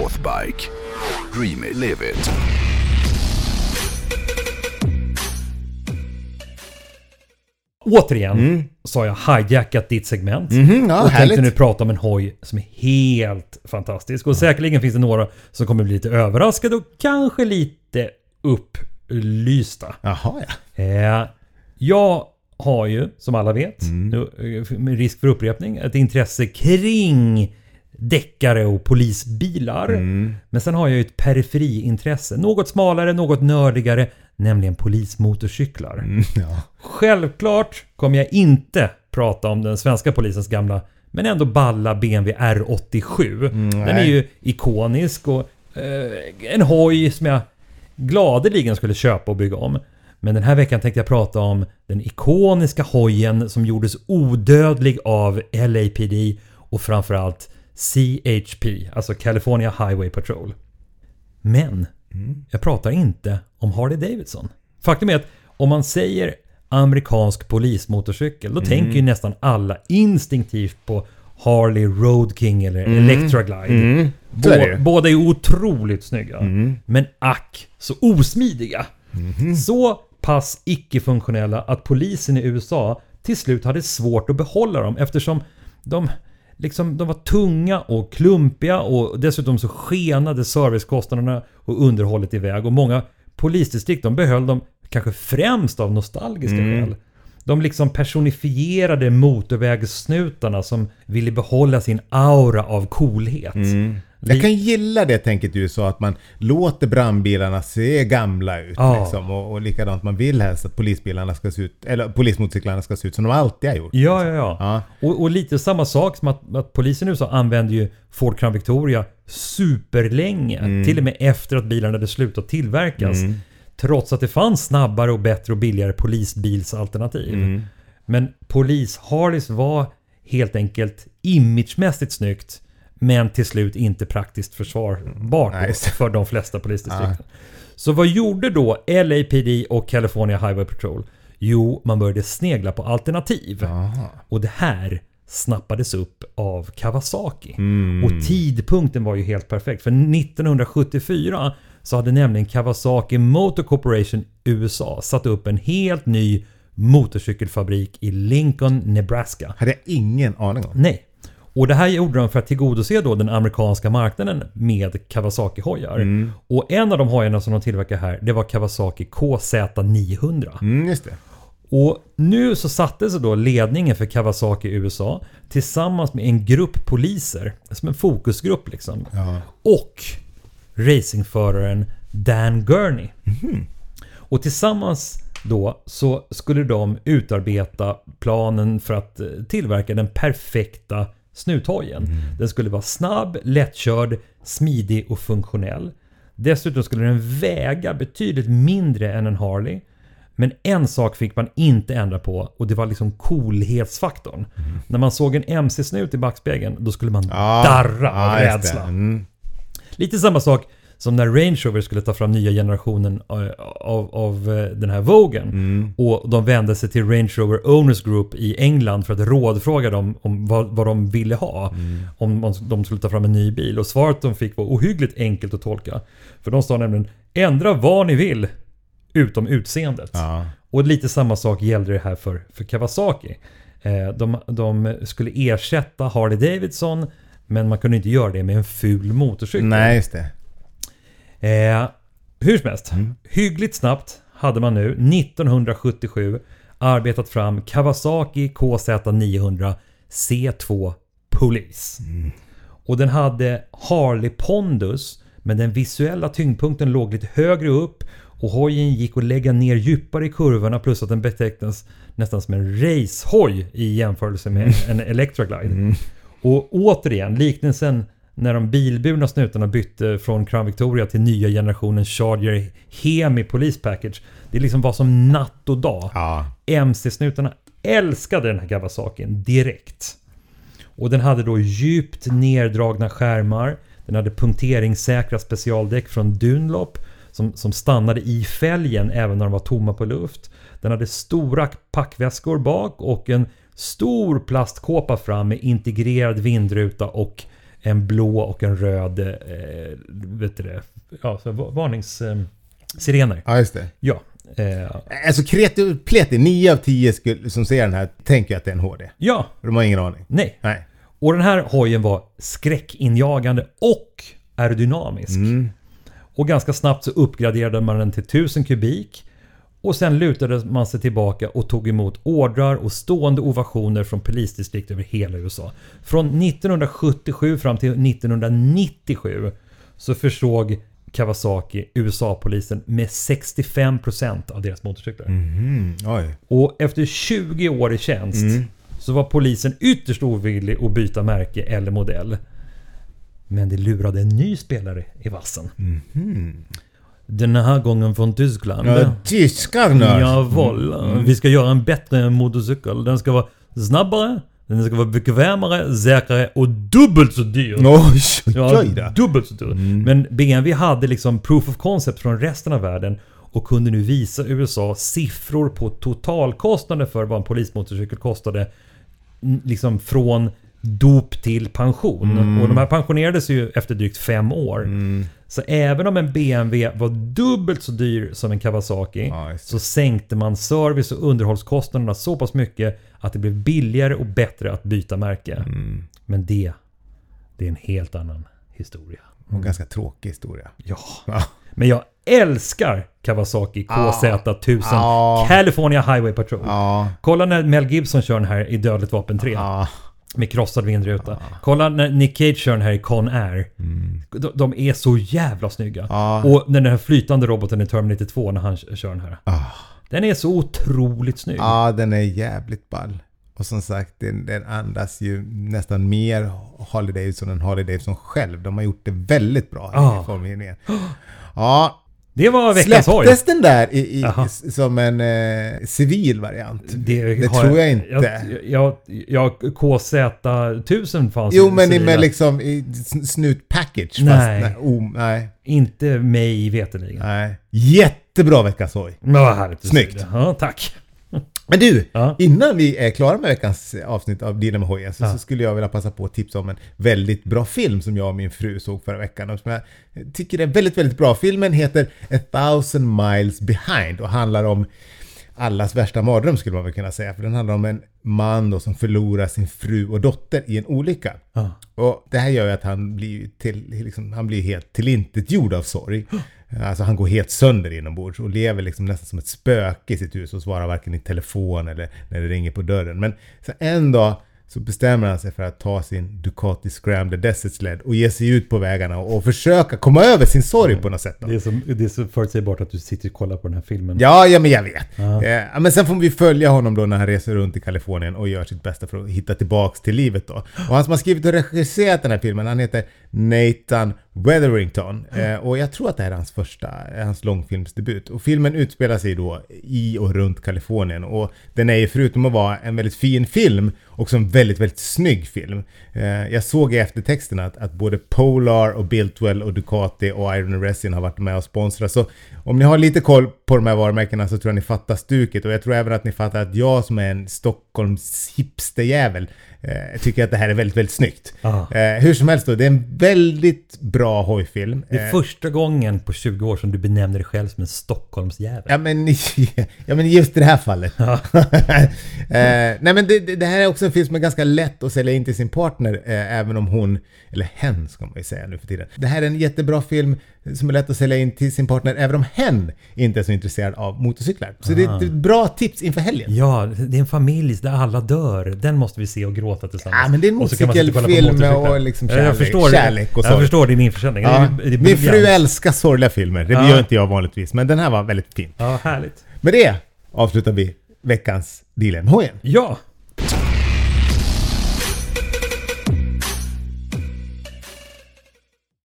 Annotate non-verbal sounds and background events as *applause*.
Northbike. Dream it, live it. Återigen så har jag hijackat ditt segment. Mhm, ja, och härligt. tänkte nu prata om en hoj som är helt fantastisk. Och säkerligen finns det några som kommer bli lite överraskade och kanske lite upplysta. Jaha ja. Eh, jag har ju, som alla vet, Mm. nu, eh, med risk för upprepning, ett intresse kring deckare och polisbilar. Mm. Men sen har jag ju ett periferiintresse. Något smalare, något nördigare, nämligen polismotorcyklar. Mm, ja. Självklart kommer jag inte prata om den svenska polisens gamla men ändå balla BMW R87. Den är ju ikonisk och eh, en hoj som jag gladeligen skulle köpa och bygga om. Men den här veckan tänkte jag prata om den ikoniska hojen som gjordes odödlig av LAPD och framförallt CHP, alltså California Highway Patrol. Men jag pratar inte om Harley Davidson. Faktum är att om man säger amerikansk polismotorcykel då tänker ju nästan alla instinktivt på Harley Road King eller Electra Glide. Mm. Är Bå- ju. båda är otroligt snygga. Men ack så osmidiga. Så pass icke-funktionella att polisen i USA till slut hade svårt att behålla dem eftersom de, liksom, de var tunga och klumpiga och dessutom så skenade servicekostnaderna och underhållet iväg. Och många polisdistrikt de behöll dem kanske främst av nostalgiska skäl. De liksom personifierade motorvägssnutarna som ville behålla sin aura av coolhet. Jag kan gilla det tänket du sa att man låter brandbilarna se gamla ut. Ja. Liksom, och, och likadant man vill helst att polisbilarna ska se ut, eller polismotorcyklarna ska se ut som de alltid har gjort. Ja, ja, ja. Ja. Och, och lite samma sak som att, att polisen i USA använde ju Ford Crown Victoria superlänge. Mm. Till och med efter att bilarna hade slutat tillverkas. Trots att det fanns snabbare och bättre och billigare polisbilsalternativ. Mm. Men polis-Harleys var helt enkelt imagemässigt snyggt. Men till slut inte praktiskt försvarbart det. för de flesta polisdistrikten. Så vad gjorde då LAPD och California Highway Patrol? Jo, man började snegla på alternativ. Och det här snappades upp av Kawasaki. Och tidpunkten var ju helt perfekt. För 1974 så hade nämligen Kawasaki Motor Corporation USA satt upp en helt ny motorcykelfabrik i Lincoln, Nebraska. Hade jag ingen aning om. Nej. Och det här gjorde de för att tillgodose då den amerikanska marknaden med Kawasaki-hojar. Och en av de hojarna som de tillverkar här, det var Kawasaki KZ900. Mm, just det. Och nu så satte sig då ledningen för Kawasaki i USA tillsammans med en grupp poliser, som en fokusgrupp liksom. Ja. Och racingföraren Dan Gurney. Och tillsammans då så skulle de utarbeta planen för att eh, tillverka den perfekta snuthojen. Den skulle vara snabb, lättkörd, smidig och funktionell. Dessutom skulle den väga betydligt mindre än en Harley. Men en sak fick man inte ändra på och det var liksom coolhetsfaktorn. När man såg en MC-snut i backspegeln då skulle man Ja. darra av det. rädsla. Mm. Lite samma sak som när Range Rover skulle ta fram nya generationen eh, av, av eh, den här Vogen. Mm. Och de vände sig till Range Rover Owners Group i England för att rådfråga dem om vad, vad de ville ha. Mm. Om de skulle ta fram en ny bil. Och svaret de fick var ohyggligt enkelt att tolka. För de sa nämligen Ändra vad ni vill utom utseendet. Ja. Och lite samma sak gällde det här för, för Kawasaki. Eh, de, de skulle ersätta Harley Davidson men man kunde inte göra det med en ful motorcykel. Nej, just det. Eh, hur som helst. Hyggligt snabbt hade man nu 1977 arbetat fram Kawasaki KZ900 C2 Police. Och den hade Harley Pondus men den visuella tyngdpunkten låg lite högre upp och hojen gick att lägga ner djupare i kurvorna plus att den betecknas nästan som en racehoj i jämförelse med en Electra Glide. Och återigen, liknelsen när de bilburna snutarna bytte från Crown Victoria till nya generationen Charger Hemi Police Package. Det liksom var som natt och dag. Ja. MC-snutarna älskade den här Kawasakin direkt. Och den hade då djupt neddragna skärmar. Den hade punkteringssäkra specialdäck från Dunlop som, som stannade i fälgen även när de var tomma på luft. Den hade stora packväskor bak och en stor plastkåpa fram med integrerad vindruta och en blå och en röd, eh, vet du det, ja, så va- varnings... Eh, sirener. Ja, just det. Ja. Eh, Alltså kreti pleti, 9 av 10 skulle, som ser den här tänker att det är en HD. ja, De har ingen aning. nej. Nej. Och den här hojen var skräckinjagande och aerodynamisk. Och ganska snabbt så uppgraderade man den till 1000 kubik. Och sen lutade man sig tillbaka och tog emot ordrar och stående ovationer från polisdistrikt över hela USA. Från 1977 fram till 1997 så försåg Kawasaki USA-polisen med 65% av deras motorcyklar. Mm. Och efter 20 år i tjänst så var polisen ytterst ovillig att byta märke eller modell. Men det lurade en ny spelare i vassen. Den här gången från Tyskland. Ja, tyskarna! Jawohl. Vi ska göra en bättre motorcykel. Den ska vara snabbare, den ska vara bekvämare, säkrare och dubbelt så dyr. Oj, oj, Ja, dubbelt så dyr. Men BMW hade liksom proof of concept från resten av världen och kunde nu visa USA siffror på totalkostnader för vad en polismotorcykel kostade. Liksom från dop till pension. Och de här pensionerades ju efter drygt fem år. Så även om en BMW var dubbelt så dyr som en Kawasaki Ja, så sänkte man service och underhållskostnaderna så pass mycket att det blev billigare och bättre att byta märke. Mm. Men det, det är en helt annan historia. Och en ganska tråkig historia. Ja. Ja. Men jag älskar Kawasaki KZ1000 Ja. California Highway Patrol. Ja. Kolla när Mel Gibson kör den här i Dödligt Vapen 3. Ja. Med krossad vindruta. Kolla när Nick Cage kör den här i Con Air. De, de är så jävla snygga. Mm. Ja. Och när den här flytande roboten i Terminator 2 när han kör den här. Ah. Den är så otroligt snygg. Ja, den är jävligt ball. Och som sagt, den, den andas ju nästan mer Harley Davidson än Harley Davidson själv. De har gjort det väldigt bra Ja. i formgivningen. Ja, Det var veckans hoj. släpptes den där i, i, som en eh, civil variant? Det, har tror jag inte. Jag, jag, jag, KZ1000 fanns jo, men civila. med liksom i sn- snut-package. Nej. Fast, nej, oh, nej, Inte mig veterligen. nej. Jättebra veckans hoj. Snyggt. det. Ja, tack. Men du, Ja. innan vi är klara med veckans avsnitt av Dina med hojen så, Ja. så skulle jag vilja passa på att tipsa om en väldigt bra film som jag och min fru såg förra veckan och som jag tycker är väldigt, väldigt bra. Filmen heter A thousand miles behind och handlar om allas värsta mardröm skulle man väl kunna säga. För den handlar om en man då som förlorar sin fru och dotter i en olycka. Ja. Och det här gör ju att han blir, till, liksom, han blir helt tillintetgjord av sorg. *gasps* Eh, alltså han går helt sönder inombords och lever liksom nästan som ett spöke i sitt hus och svarar varken i telefon eller när det ringer på dörren. Men så en dag så bestämmer han sig för att ta sin Ducati Scrambler Desert Sled och ge sig ut på vägarna och, och försöka komma över sin sorg på något sätt. Då. Det är, så, det är så förutsägbart att du sitter och kollar på den här filmen. Ja, ja men jag vet. Eh, men sen får vi följa honom då när han reser runt i Kalifornien och gör sitt bästa för att hitta tillbaks till livet då. Och han som har skrivit och regisserat den här filmen, han heter Nathan Wetherington. Eh, och jag tror att det här är hans första, hans långfilmsdebut. Och filmen utspelar sig då i och runt Kalifornien. Och den är ju förutom att vara en väldigt fin film, också en väldigt, väldigt snygg film. Eh, jag såg i eftertexterna att, att både Polar och Biltwell och Ducati och Iron Resin har varit med och sponsrat. Så om ni har lite koll på de här varumärkena så tror jag ni fattar stuket. Och jag tror även att ni fattar att jag som är en Stockholms hipsterjävel eh, tycker att det här är väldigt, väldigt snyggt. Ah. Eh, hur som helst då, det är en väldigt bra hojfilm. Det är Eh, första gången på 20 år som du benämner dig själv som en Stockholmsjävel. Ja men, *laughs* ja men just i det här fallet. *laughs* eh, nej men det, det det här är också en film som är ganska lätt att sälja in till sin partner eh, även om hon, eller hen ska man ju säga nu för tiden. Det här är en jättebra film som är lätt att sälja in till sin partner även om hen inte är så intresserad av motorcyklar. Så det är ett bra tips inför helgen. Ja, det är en familj där alla dör. Den måste vi se och gråta tillsammans. Ja, men det är en motorcykelfilm och liksom Ja, jag kärlek- förstår, kärlek och Jag sorg. förstår din införsäljning. Ja, Det är- det är min fru älskar sorgliga filmer, det Ja. gör inte jag vanligtvis. Men den här var väldigt fin. Ja, härligt. Med det avslutar vi veckans Dealen hojen. Ja,